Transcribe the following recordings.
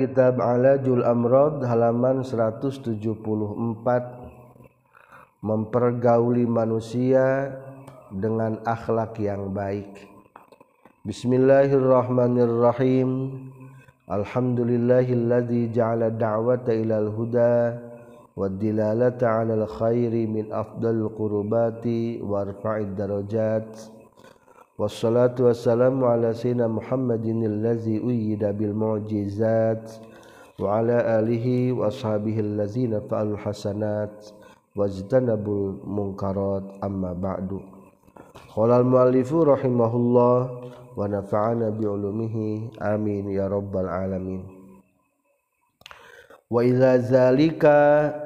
kitab Alajul Amrod halaman 174 mempergauli manusia dengan akhlak yang baik. Bismillahirrahmanirrahim. Alhamdulillahilladzi ja'ala da'wata ilal huda wa dilalata 'alal khairi min afdal qurbati warfa'id darajat. والسلام على سيدنا محمد الذي أيد بالمعجزات وعلى آله وأصحابه الذين فعلوا الحسنات واجتنبوا المنكرات أما بعد قال المؤلف رحمه الله ونفعنا بعلومه آمين يا رب العالمين Waiza zalika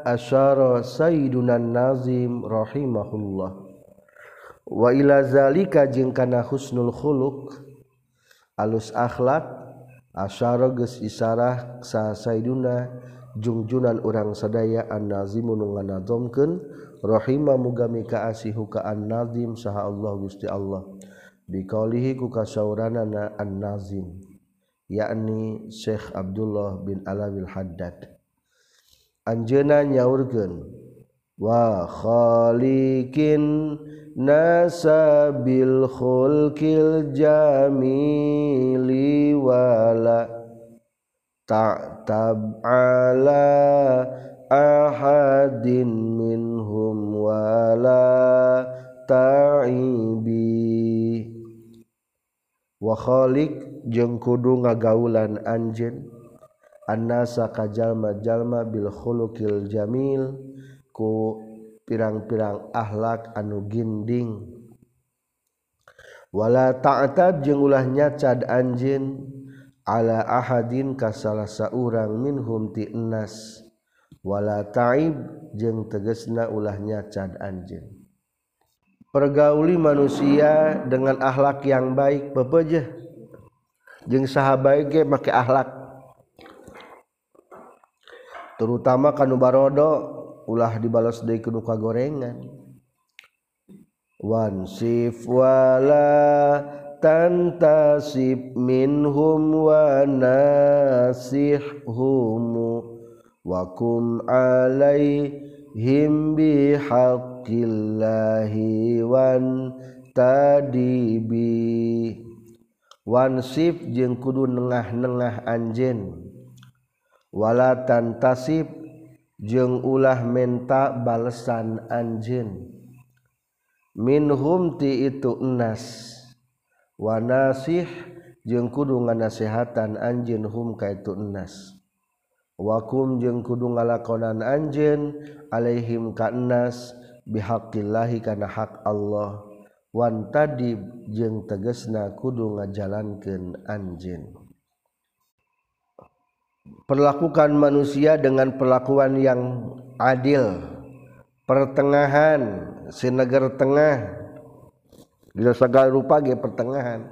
asyara sayyidunan nazim rahimahullah wa ila zalika wailazalika jeung kana husnul khuluq alus akhlak asyara geus isarah sa sayyiduna jungjunan urang sadaya an-nazimun nganazomkeun rahima muga mikaasihu ka an-nazim saha Allah Gusti Allah. Biqaulihi ku kasauranana an-nazim yakni Syekh Abdullah bin Alawil Haddad. Anjeuna nyaurkeun wa khaliqin nasabil khulqil jamili wala ta'tab ala ahadin minhum wala ta'ibi. Wa khaliq jeung kudu ngagaulan anjeun. Annasa kajalma jalma bil khuluqil jamil ku pirang-pirang akhlak anu ginding. Wala ta'tab jeung ulah nyacad anjin ala ahadin ka salah saurang minhum ti ennas wala ta'ib jeung tegesna ulah nyacad anjin. Pergauli manusia dengan akhlak yang baik bepejeh jeung sahabat ge make akhlak terutama kanu barodo. ulah dibalas dari keduka gorengan. Wansif wala tantasib minhum wa nasihhum wa kum alaihim bihaqqillahi wan tadibi. Wansif jeung kudu nengah-nengah anjen wala tantasib jeung ulah menta balesan anjin minhumti itu enas. Wanasih jeung kudu nganasehatan anjin hum ka itu enas. Wakum jeung kudu ngalakonan anjin alaihim ka enas bihaqillahi kana hak Allah. Wan tadi jeung tegesna kudu ngajalankeun anjin perlakukan manusia dengan perlakuan yang adil. Pertengahan sinegar tengah. Bila segala rupa ge pertengahan.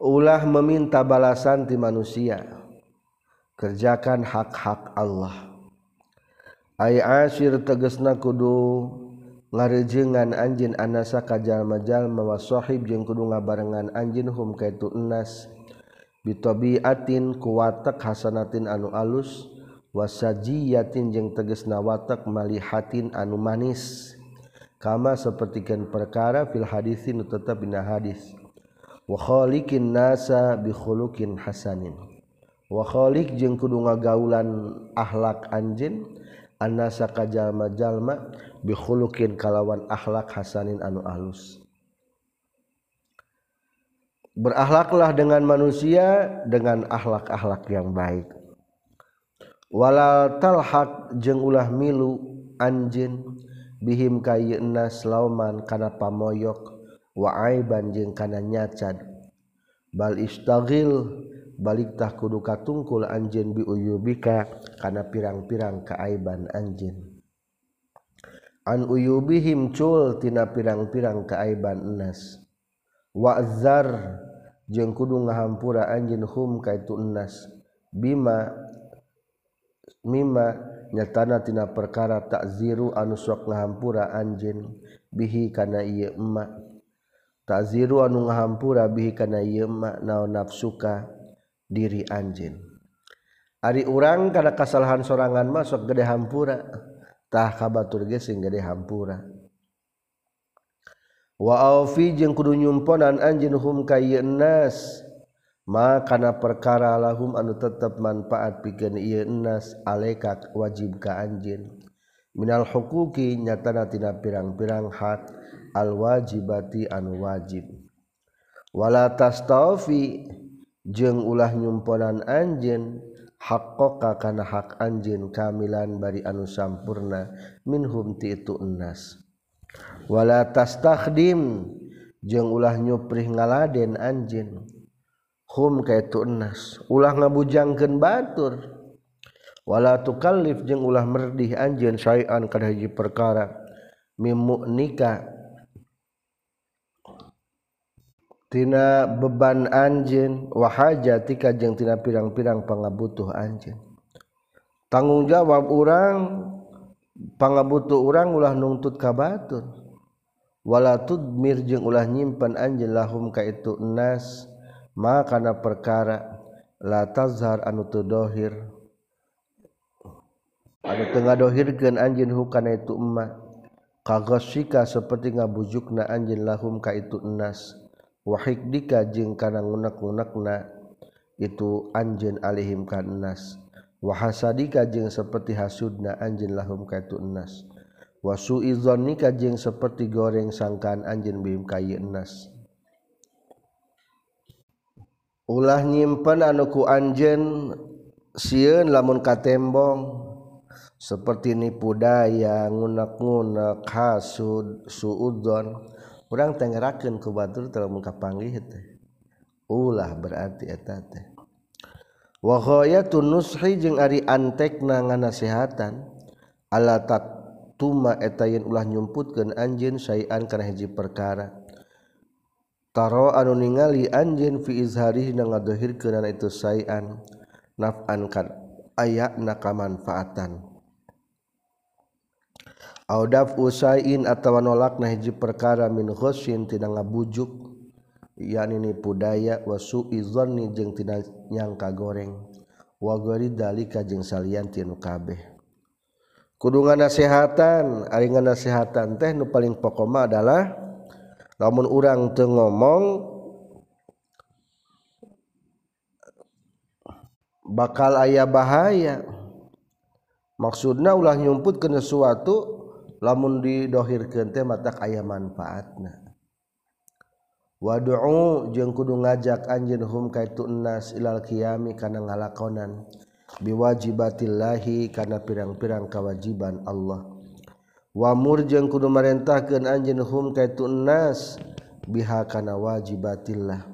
Ulah meminta balasan di manusia. Kerjakan hak-hak Allah. Ay asir tegesna kudu ngarejengan anjin anasa kajal majal mawa sahib jeung kudu ngabarengan anjin hum kaitu enas bitobiatin ku watak hasanatin anu alus wasajiyatin jeung teges nawatak malihatin anu manis. Kama sapertikeun perkara fil hadisin nu tetep dina hadis. Wa khaliqin nasa bi khuluqin hasanin. Wa khaliq jeung kudu ngagaulan akhlak anjeun annasa kajalma-jalma bi khuluqin kalawan akhlak hasanin anu alus. Berakhlaklah dengan manusia dengan akhlak-akhlak yang baik. Walal talhaq jeung ulah milu anjeun bihim kayna lauman kana pamoyok. Wa aiban jeung kana nyacad. Bal istaghil balik tah kudu katungkul anjeun bi uyubika kana pirang-pirang kaaiban anjeun an uyubihim cul tina pirang-pirang kaaiban enas wazar jeung kudu ngahampura anjin hum kaitu enas bima mima nyatana tina perkara takziru anu sok ngahampura anjin bihi kana ieu emak takziru anu ngahampura bihi kana ieu emak naon nafsuka diri anjin Ari urang kada kasalahan sorangan masuk gede hampura. Tah kabatur gesing gede hampura. wafi jeung kudu nyumponan anjin hum kaynas makana perkara lahum anu tetap manfaat piken nas alekat wajib ka anjin Minal hukuki nyatanatina pirang-pirang hak alwajibati anu wajib. Wala tastafi jeung ulah nyumponan anjin haqqaqa kana hak anjin kamilan bari anu sampurna minhum ti itu enas wala tastakdim jeung ulah nyuprih ngaladen anjin hum ka itu enas. Ulah ngabujangkeun batur. Wala tukallif jeung ulah merdih anjeun syai'an kana hiji perkara. Nikah tina beban anjeun. Wa hajatika jeung tina pirang-pirang pangabutuh anjeun. Tanggung jawab urang pangabutuh urang ulah nungtut ka batur wala tudmir jeung ulah nyimpen anjeun lahum ka itu nas ma kana perkara la tazhar anu teu dohir. Anu teu ngadohirkeun anjeun hukana itu emma. Kagasika seperti ngabujukna anjeun lahum ka itu nas. Wa hikdika jeung kana ngunek-ngunekna itu anjeun alaihim ka nas. Wa hasadika jeung seperti hasudna anjeun lahum ka itu nas. Enas wasu'i dzannika jeung seperti goreng sangkaan anjeun bihim ka enas. Ulah nyimpen anuku anjen siun lamun katembong seperti nipu daya ngunak-ngunak hasud suudon urang tengerakeun ku batur teu muka panggih teh. Ulah berarti eta teh. Wa ghayatun nushi jeung ari antekna nganasehatan. Ala tak tuma etayin ulah nyumputkan anjin sayan karena hiji perkara. Taro anu ningali anjin fi izhari na ngadohirkeun itu sayan naf'an kan aya na kamanfaatan Audaf usain atau nolak na hiji perkara min ghosin tina ngabujuk yakni ni pudaya wa su'i dhanni jeung tina nyangka goreng. Wa gori dalika jeung salian tinu kabeh. kudungan nasehatan aringan nasehatan teh nu paling pokoma adalah lamun urang teu ngomong bakal ayah bahaya. Maksudna ulah nyumput kena sesuatu lamun didohirkeun teh matak aya manfaatna. Wadu'u jeung kudu ngajak anjeun hum kaitu nas ilal qiyami kana ngalakonan. biwajibatillahi karena pirang-pirang kewajiban Allah. Wamur jeung kudu merentahkeun anjeun hum kaitun nas biha kana wajibatillah.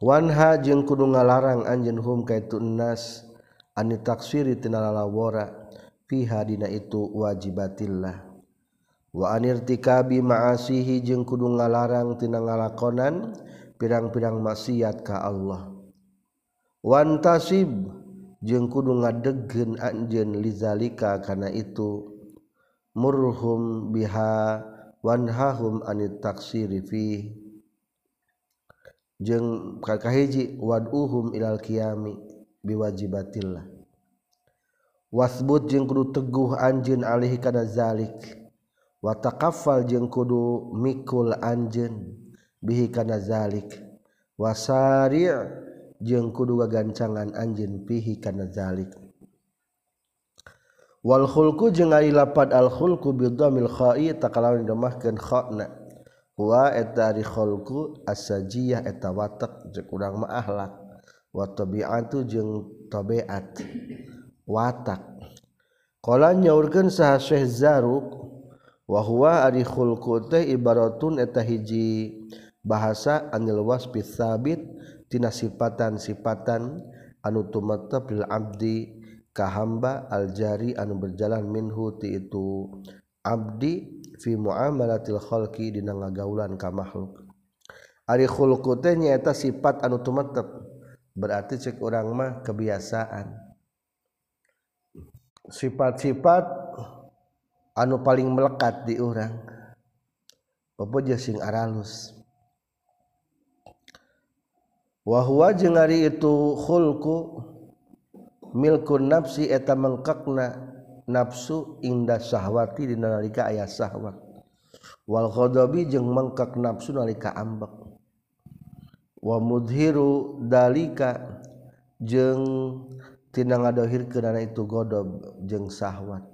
Wanha jeung kudu ngalarang anjeun hum kaitun nas ani taksiri tinalalawara fiha dina itu wajibatillah. Wa anirtikabi ma'asihi jeung kudu ngalarang tina ngalakonan pirang-pirang maksiat ka Allah. wantasib jeung kudu ngadegen anjeun lizalika kana itu. Murhum biha wanhahum anit taksiri fi. Jeung kakahiji wad'uhum ilal qiyami biwajibatillah. Wasbut jeung kudu teguh anjeun alih kana zalik. Wa taqaffal jeung kudu mikul anjeun bihi kana zalik. Wasari' jeung kudu gagancangan anjin pihi kana zalik. Wal khulqu jeung ari lapad al khulqu bi dhammil kha'i takalawan domahkeun khana. Wa eta ari khulqu asajiyah eta watak jeung urang mah akhlak wa tabi'atu jeung tabiat watak. Qala nyaurkeun saha Syekh Zaruk wa huwa ari khulqu teh ibaratun eta hiji bahasa anil wasfi tsabit tina sifatan-sifatan anu tumata fil abdi ka hamba aljari anu berjalan minhu ti itu. Abdi fi muamalatil khalqi dina ngagaulan ka makhluk. Ari khulqu teh nyaeta sifat anu tumetep berarti cek urang mah kebiasaan. Sifat-sifat anu paling melekat di urang pepeja sing aralus? wahwa jeung ari itu khulku milkun nafsi eta mengkakna nafsu indah syahwati di nalika ayah syahwat wal khodobi jeung mengkak nafsu nalika ambek. Wa mudhiru dalika jeung tina ngadohir kenana itu godob jeung syahwat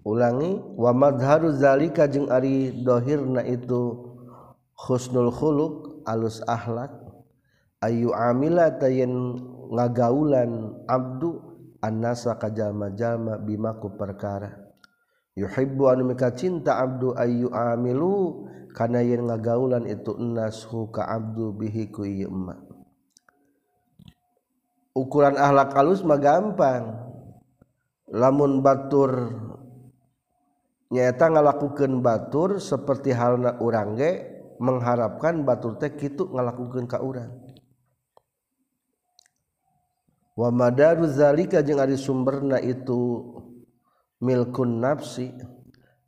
ulangi wa madharu zalika jeung ari dohirna itu husnul khuluq alus akhlak ayu amila tayen ngagaulan abdu annasa kajalma-jalma bima ku perkara. Yuhibbu anu mika cinta abdu ayu amilu kana yen ngagaulan itu nashu ka abdu bihi ku ieu emma. Ukuran akhlak alus mah gampang. Lamun batur nyata ngalakukeun batur seperti halna urang ge mengharapkan batur teh kitu ngalakukeun ka urang. Wa madaru zalika jeung ari sumberna itu milkun nafsi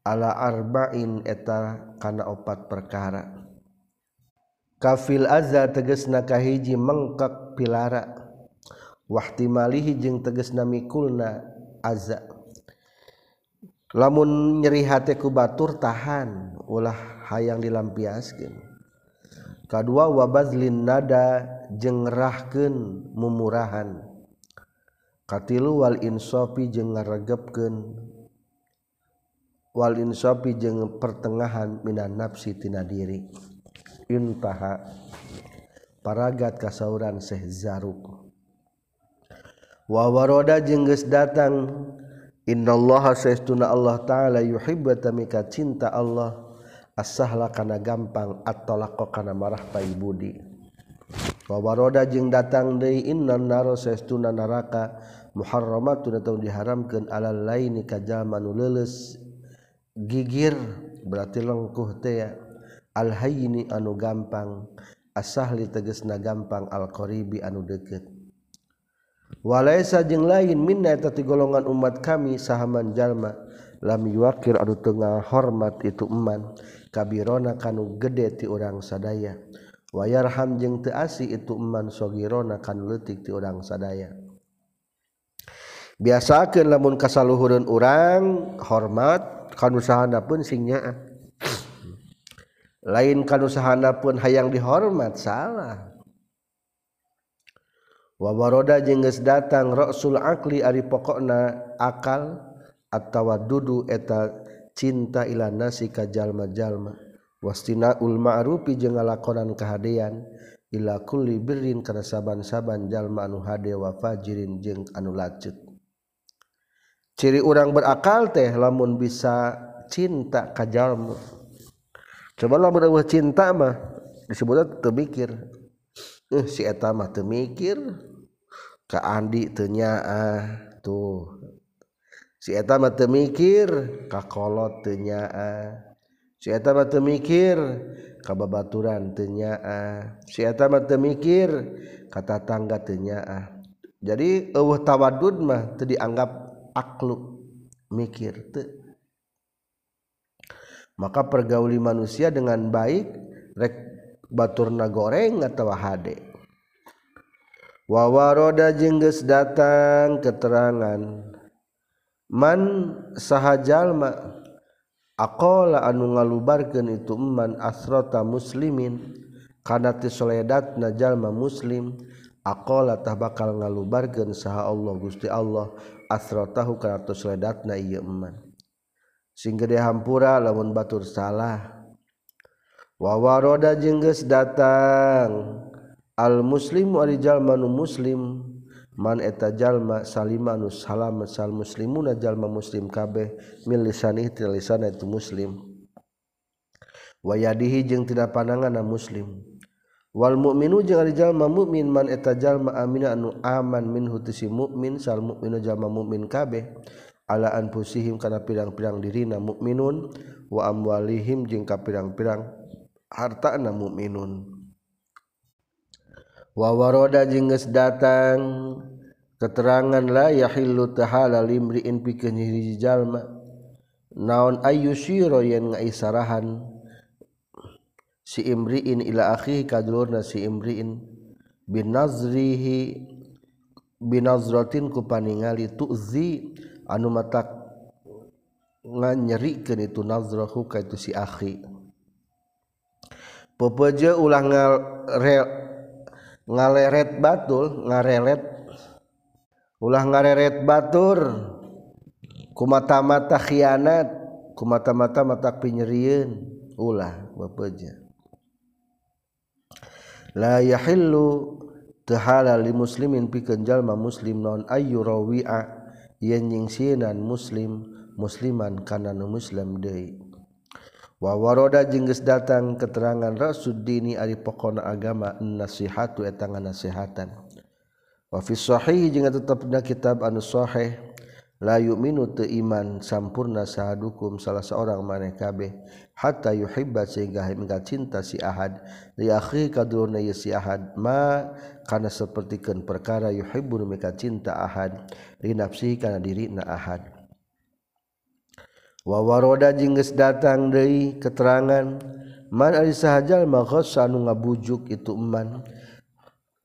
ala arba'in eta kana opat perkara. Kafil azza tegesna kahiji mengkak pilara. Wahtimalihi jeung tegesna mikulna azza. Lamun nyeri hati ku batur tahan ulah hayang dilampiaskan kedua wabazlin nada jengrahkan mumurahan. Katilu wal insofi jeng ngaregepkeun. Wal insofi jeng pertengahan minan nafsi tina diri. Intaha paragat kasauran Syekh Zaruk. Wa waroda jengges datang innallaha saestuna Allah taala yuhibba tamika cinta Allah. asahla kana gampang at-talaqa kana marah Wa wawaroda jeung datang deui innan naro saestuna neraka muharramatun atau diharamkeun alal laini ka jalma nu leuleus gigir berarti lengkuh teh ya. Al anu gampang asahli tegesna gampang al qaribi anu deukeut. Walaisa jeung lain minna eta ti golongan umat kami sahaman jalma lam yuwakir anu teu hormat itu eman. kabirona kanu gede ti urang sadaya. Wayarham jeung teu asi itu eman sogirona kanu leutik ti urang sadaya. Biasakeun lamun kasaluhureun urang hormat kanu sahana pun sing lain kanu sahana pun hayang dihormat salah. Wawaroda jeung geus datang rasul akli ari pokokna akal atawa dudu eta cinta ila nasi ka jalma-jalma. Wastina ul ma'rufi jeung ngalakonan kahadean ila kulli birrin kana saban-saban jalma anu hade wa fajirin jeung anu lacut ciri urang berakal teh lamun bisa cinta ka jalma. Coba lamun eueuh cinta mah disebutna teu mikir. Eh si eta mah teu mikir. Ka Andi teu nyaah tuh. sieta mata mikir kakolot tenyaa sieta mata mikir kababaturan tenyaa sieta mata mikir kata tangga tenyaa jadi eueuh tawadud mah teu dianggap aklu mikir teu. Maka pergauli manusia dengan baik rek baturna goreng atawa hade. Wawaroda jengges datang keterangan. man sahjallma aqala anu ngalubarkeun itu man asrota muslimin kana ti soledatna jalma muslim aqala tah bakal ngalubarkeun saha Allah gusti Allah asrotahu ieu na sing sehingga dihampura lamun batur salah. Wa waroda jengges datang. Al muslim muslim man eta jalma salimanu salam sal muslimuna jalma muslim kabeh mil lisanih tilisan lisan itu muslim. Wayadihi jeung tina pandangan muslim. Wal mukminu jeung ari jalma mukmin man eta jalma amina anu aman min hutisi mukmin sal mukminu jalma mukmin kabeh. Ala anfusihim kana pirang-pirang dirina mukminun wa amwalihim jeung ka pirang-pirang hartana mukminun wa waroda jeung geus datang keteranganlah yahillu tahala limriin pikeun hiji jalma naon ayyushiro yen ngaisarahan? Si imriin ila akhi kadulurna si imriin. Binazrihi binazratin ku paningali tuzi anu matak nganyerikeun itu nazrahu ka itu si akhi. Pepeje ulah ngaleret batul ngarelet ulah ngareret batur. Kumata-mata khianat. Kumata-mata mata pinyeriun ulah bepeja la yahillu tehala li muslimin pikeun jalma muslim non ayu rawi'a. Yen nyingsinan muslim musliman kana nu muslim deui. Wa waroda jeung geus datang keterangan rasud dini ari pokona agama nasihatu eta ngasihatan wa fi sahih jeung tetepna kitab anusheh layu minut iman sampurna sahadukum salah seorang maneh kabeh hatta yuhibba sehingga hingga cinta si ahad. Li akhi kadulna si ahad ma kana sapertikeun perkara yuhibbu mika cinta ahad li nafsihi kana dirina ahad. Wa waroda jeung geus datang deui keterangan man ari sahajal maghas anu ngabujuk itu man.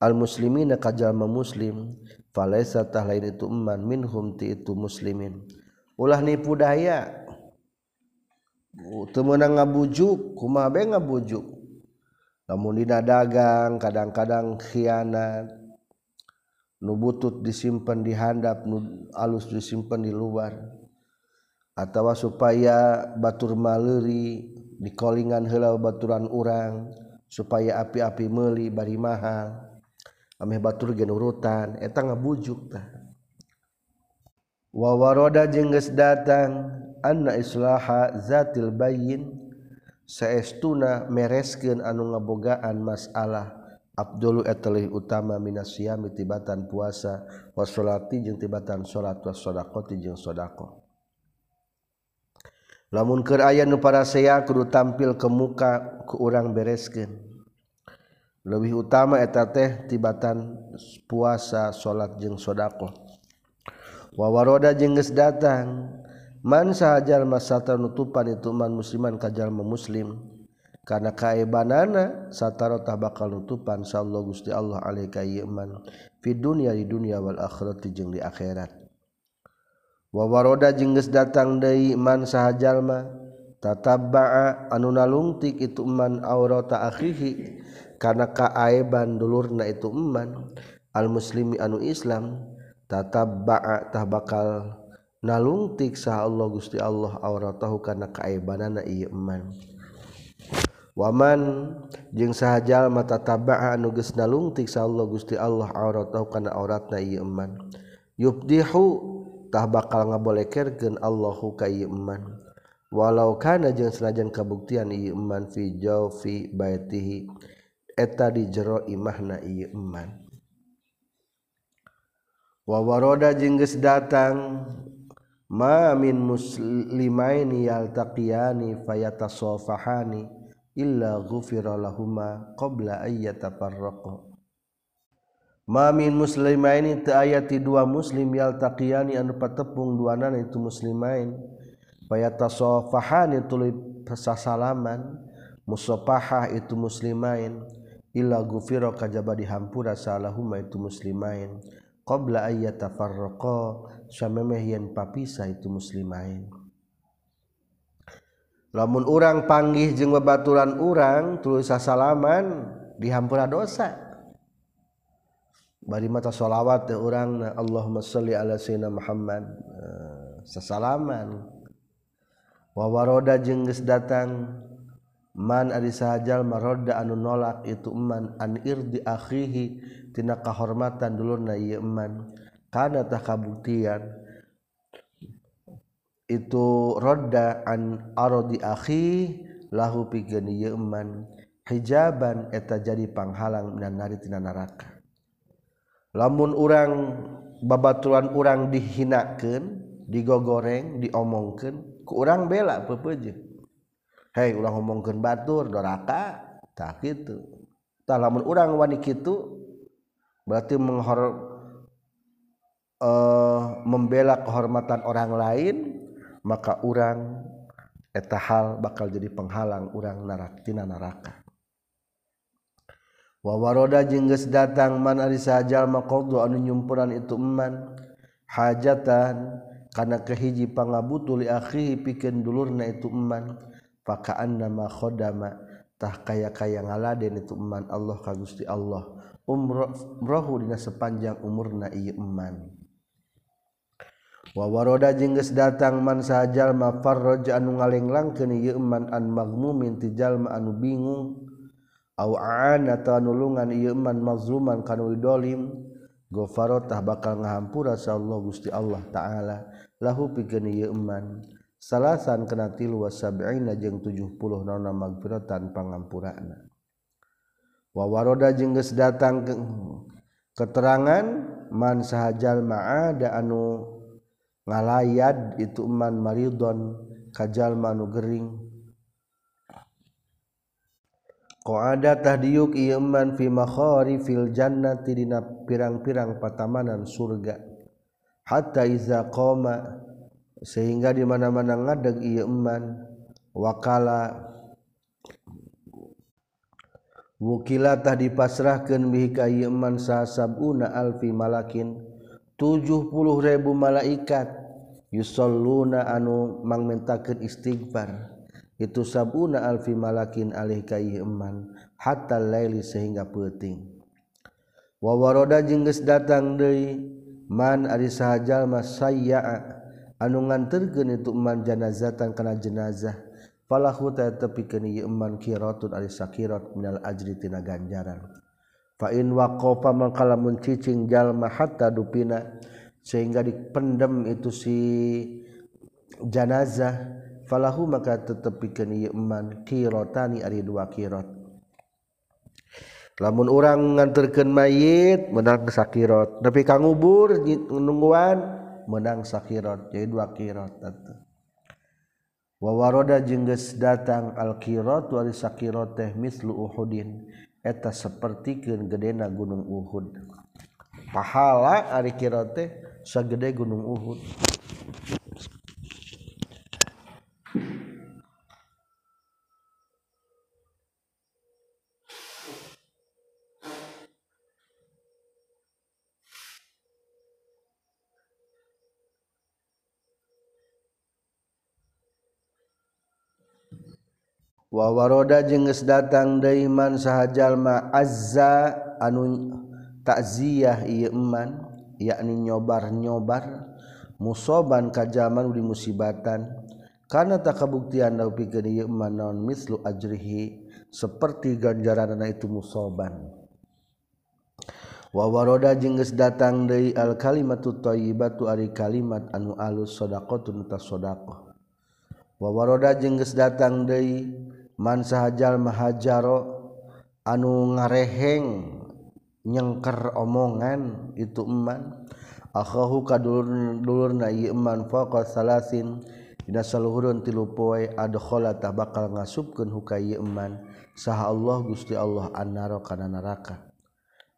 muslimin kajjallma muslim falaisatah lain itu iman minhum ti itu muslimin. Ulah nipu daya. Temenang ngabujuk kumaha be ngabujuk. Lamun dina dagang kadang-kadang khianat. Nu butut disimpan di handap nu alus disimpan di luar. Atawa supaya batur maleri dikolingan heula baturan urang supaya api-api meuli bari mahal. ameh batur gen urutan eta ngabujuk tah. Wa waroda jengges datang anna islaha zatil bayin. Saestuna mereskeun anu ngabogaan masalah Abdul etalih utama minasiyami tibatan puasa wa sholati jeung tibatan sholat wa sodakoti jeung sodako lamun keur aya nu para saya kudu tampil ke muka ku urang bereskeun. lebih utama eta teh tibatan puasa salat jeung sedekah wa waroda jeung jengges datang. Man sahajal masata nutupan itu man musliman kajal muslim. Karena kaebanana satarotah bakal nutupan sallallahu gusti Allah alaika iman fi dunya di dunia wal akhirat jeung di akhirat. Wa waroda jeung jengges datang deui man sahajalma tatabba'a anu nalungtik itu man aurata akhihi. karena kaaiban dulurna itu iman al muslimi anu Islam tatab baatah bakal nalungtik sah Allah Gusti Allah aurat tahu karena kaaibanana ieu iman waman jeung sahajal mata tabaa anu geus nalungtik sah Allah Gusti Allah aurat tahu karena auratna ieu iman yubdihu tah bakal ngabolekerkeun Allahu ka ieu iman walau kana jeung senajan kabuktian ieu iman fi jawfi baitihi. Eta di jero imahna ieu eman. Wa waroda geus datang ma min muslimaini yaltaqiyani fayatasafahani illa ghufira lahumma qabla ayyatafarraqa ma min muslimaini ta ayati dua muslim yaltaqiyani anu patepung duanana itu muslimain fayatasafahani tuluy pasasalaman musafahah itu muslimain illa gufira kajaba dihampura salahuma itu muslimain. Qabla ayyatafarraqa samemeh yen papisa itu muslimain. Lamun urang panggih jeung babaturan urang terus salaman dihampura dosa. Bari mata sholawat teh urang Allahumma sholli ala sayyidina Muhammad. Eh, sasalaman. Wa waroda jeung geus datang. man ari sahajal maroda anu nolak itu eman an irdi akhihi tina kahormatan dulurna ieu eman kana tah kabuktian? Itu roda an arodi akhi lahu pikeun ieu eman hijaban eta jadi panghalang dan nari tina neraka lamun urang babaturan urang dihinakeun digogoreng diomongkeun ku urang bela pepeujeuh hei ulah ngomongkeun batur doraka tak gitu tah lamun urang wani kitu berarti menghor uh, membela kehormatan orang lain maka orang eta hal bakal jadi penghalang orang narak tina neraka wa waroda jengges datang man ari sajal maqdu anu nyumpuran itu eman hajatan karena kehiji pangabutu li akhi pikeun dulurna itu eman fakaan nama khodamatah kaya kaya ngaladen itu iman Allah ka Gusti Allah. Umrohhu dina sepanjang umurna ieu iman wa waroda jengges datang man sajal ma farraja anu ngalenglangkeun ieu iman an magmu ti jalma anu bingung. Aw aana nulungan ieu iman mazluman kanu dolim. Gofarotah bakal ngahampura sa Allah Gusti Allah taala. Lahu pikeun ieu iman salasan kena tilu wasabiina jeung 70 nona magfiratan pangampurana wawaroda jengges datang ke keterangan man sahajal ma'ada anu ngalayad itu man maridon kajal manu gering. Qa'ada tahdiyuk ieu man fi makhari fil jannati dina pirang-pirang patamanan surga. Hatta iza koma sehingga dimana-mana ngadeg Iman wakala wukilatah dipasrahkan bihika Iman sahasabuna alfi malakin. 70.000 malaikat yusalluna anu mangmentakeun istighfar. Itu sabuna alfi malakin alih ka Iman hatta laili sehingga peuting. Wa waroda jeung geus datang deui man ari sahajal mas sayya'a? anu nganterkeun itu man janazatan kana jenazah. Falahu ta tepikeun ieu man qiratun ari sakirat minal ajri tina ganjaran. Fa in waqafa mangkala mun cicing jalma hatta dupina sehingga dipendem itu si janazah falahu maka tetepikeun ieu man kiratani ari dua qirat lamun urang nganterkeun mayit menang sakirat tapi kangubur nungguan menang sakirot jadi dua kirot wawaroda jengges datang alkirot wali sakirot teh mislu uhudin. Eta seperti gedena gunung uhud. Pahala ari kirot teh sagede gunung uhud. wawaroda jengges datang Daiman sahjallma Azza anu takziah Iman yakni nyobar-nyobar musoban kajaman di musibatan. Karena tak kabuktian lau pikir Iman non mislu ajrihi seperti ganjaran itu musoban. Wawaroda jengges datang dari al kalimatu thayyibatu ari kalimat anu alus sodaqotun tas sodaqoh wawaroda jengges datang dari mansahajal mahajaro anu ngareheng nyengker omongan itu eman. Akhahu kadulur dulur na iman faqa salasin dina saluhurun tilu poe adkhala tah bakal ngasupkeun huka iman saha Allah Gusti Allah annara kana neraka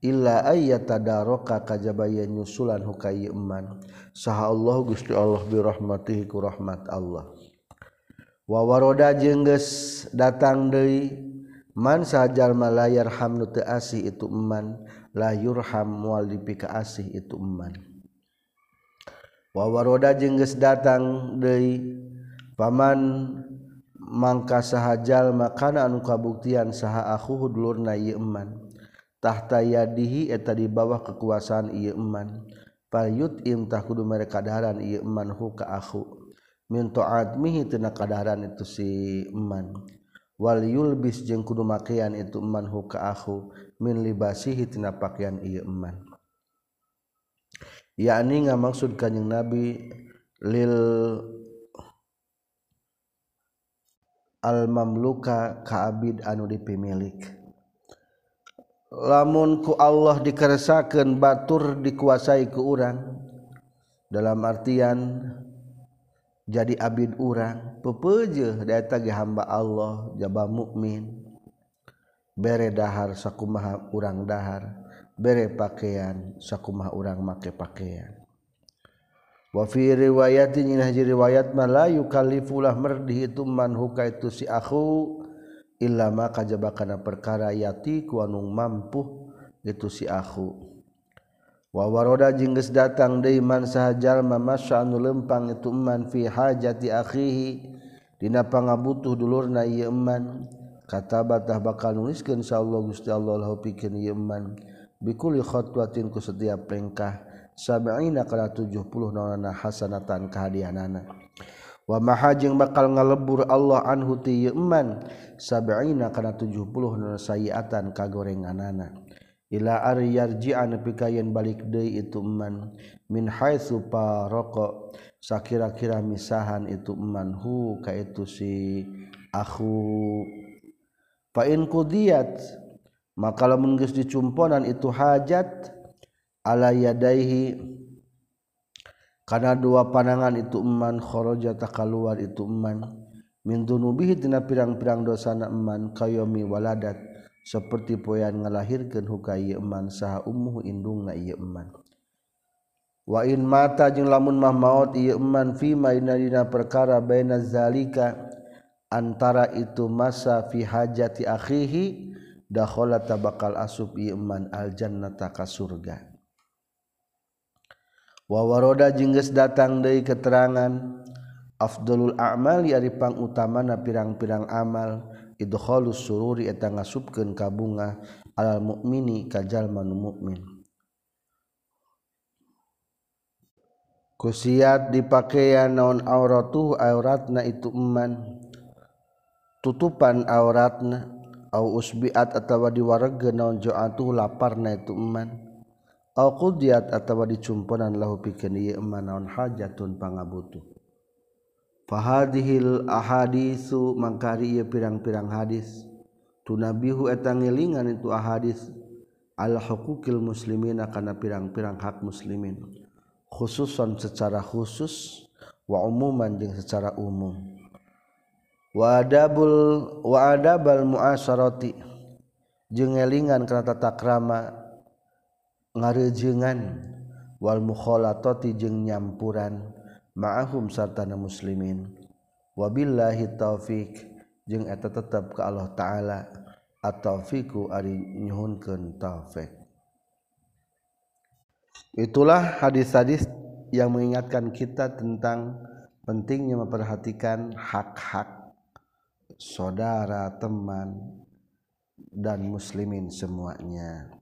illa ayyatadaraka kajabaya nyusulan huka iman saha Allah Gusti Allah bi rahmatihi ku rahmat Allah. wawaroda jengges datang Dewi mansajallma layar hamnu teasi itu eman layurham mual dipika asih itu eman. Wawaroda jengges datang Dewi paman mangka sahajal makana anu kabuktian saha aku dulurna yeman tahta yadihi eta di bawah kekuasaan yeman payut imtah kudu mereka daran yeman hu ka aku. min admihi tina kadaran itu si eman wal yulbis jeung kudu makian itu eman hu ka aku min libasihi tina pakaian ieu eman yakni ngamaksud kanjing nabi lil al mamluka ka abid anu dipimilik. Lamun ku Allah dikeresakeun batur dikuasai ku urang dalam artian jadi Abid urang pepeje data hamba Allah jaba mukmin. Bere dahar sakumaha urang dahar bere pakaian sakumaha urang make pakaian. Wa fi riwayatin in haji riwayat ma la yukallifulah merdi itu man huka itu si akhu illa ma kajaba kana perkara yati ku mampu itu si akhu. wawaroda jingges datang deman sahjallma Masya anu lempang ituman fiha jati akhihi. Dina pangabutuh dulur na yeman kata batah bakal nuliskan insyaallah Gusti Allah pikir yeman bikuli khotwatin ku setiap pengkah sab'ina kana 70 naonna hasanatan kahadianana wa maha bakal ngalebur Allah anhu ti sab'ina kana 70 naonna sayiatan kagorenganana. ila ar yarji'a nepi ka yen balik deui itu man min haitsu paroko sakira-kira misahan itu man hu ka itu si akhu. Fa in qudiyat maka lamun geus dicumponan itu hajat ala yadaihi kana dua panangan itu man kharaja takaluar itu man min dunubihi dina pirang-pirang dosana man kayomi waladat seperti poyan ngalahirkan huka eman saha umuh indung na eman. Wa in mata jeung lamun mah maut ieu eman fi mainadina perkara baina zalika antara itu masa fi hajati akhihi dakhala tabakal asub ieu eman al jannata ka surga. Wa waroda jeung datang deui keterangan afdalul a'mal ari pangutamana pirang-pirang amal idkhalus sururi eta ngasupkeun ka bunga alal mukmini ka jalma nu mukmin kusiat dipakean naon auratuh auratna itu eman. Tutupan auratna au usbiat atawa diwarege naon ja'atuh laparna itu eman. Au qudiat atawa dicumponan lahu pikeun ieu eman naon hajatun pangabutuh. Fahadihil ahadisu mangkari ieu pirang-pirang hadis. Tunabihu eta ngelingan itu ahadis al huquqil muslimina kana pirang-pirang hak muslimin. Khususon secara khusus wa umuman jeung secara umum. Wa adabul wa adabal muasyarati jeung ngelingan kana tata krama ngarejeungan wal mukhalatati jeung nyampuran ma'ahum sartana muslimin. Wabillahi taufik jeung eta tetep ke Allah taala. At-taufiku ari nyuhunkeun taufik itulah hadis-hadis yang mengingatkan kita tentang pentingnya memperhatikan hak-hak saudara, teman dan muslimin semuanya.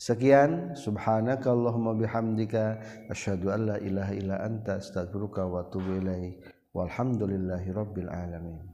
Sekian subhanakallahumma bihamdika asyhadu an la ilaha illa anta astaghfiruka wa atubu ilaik. Walhamdulillahi rabbil alamin.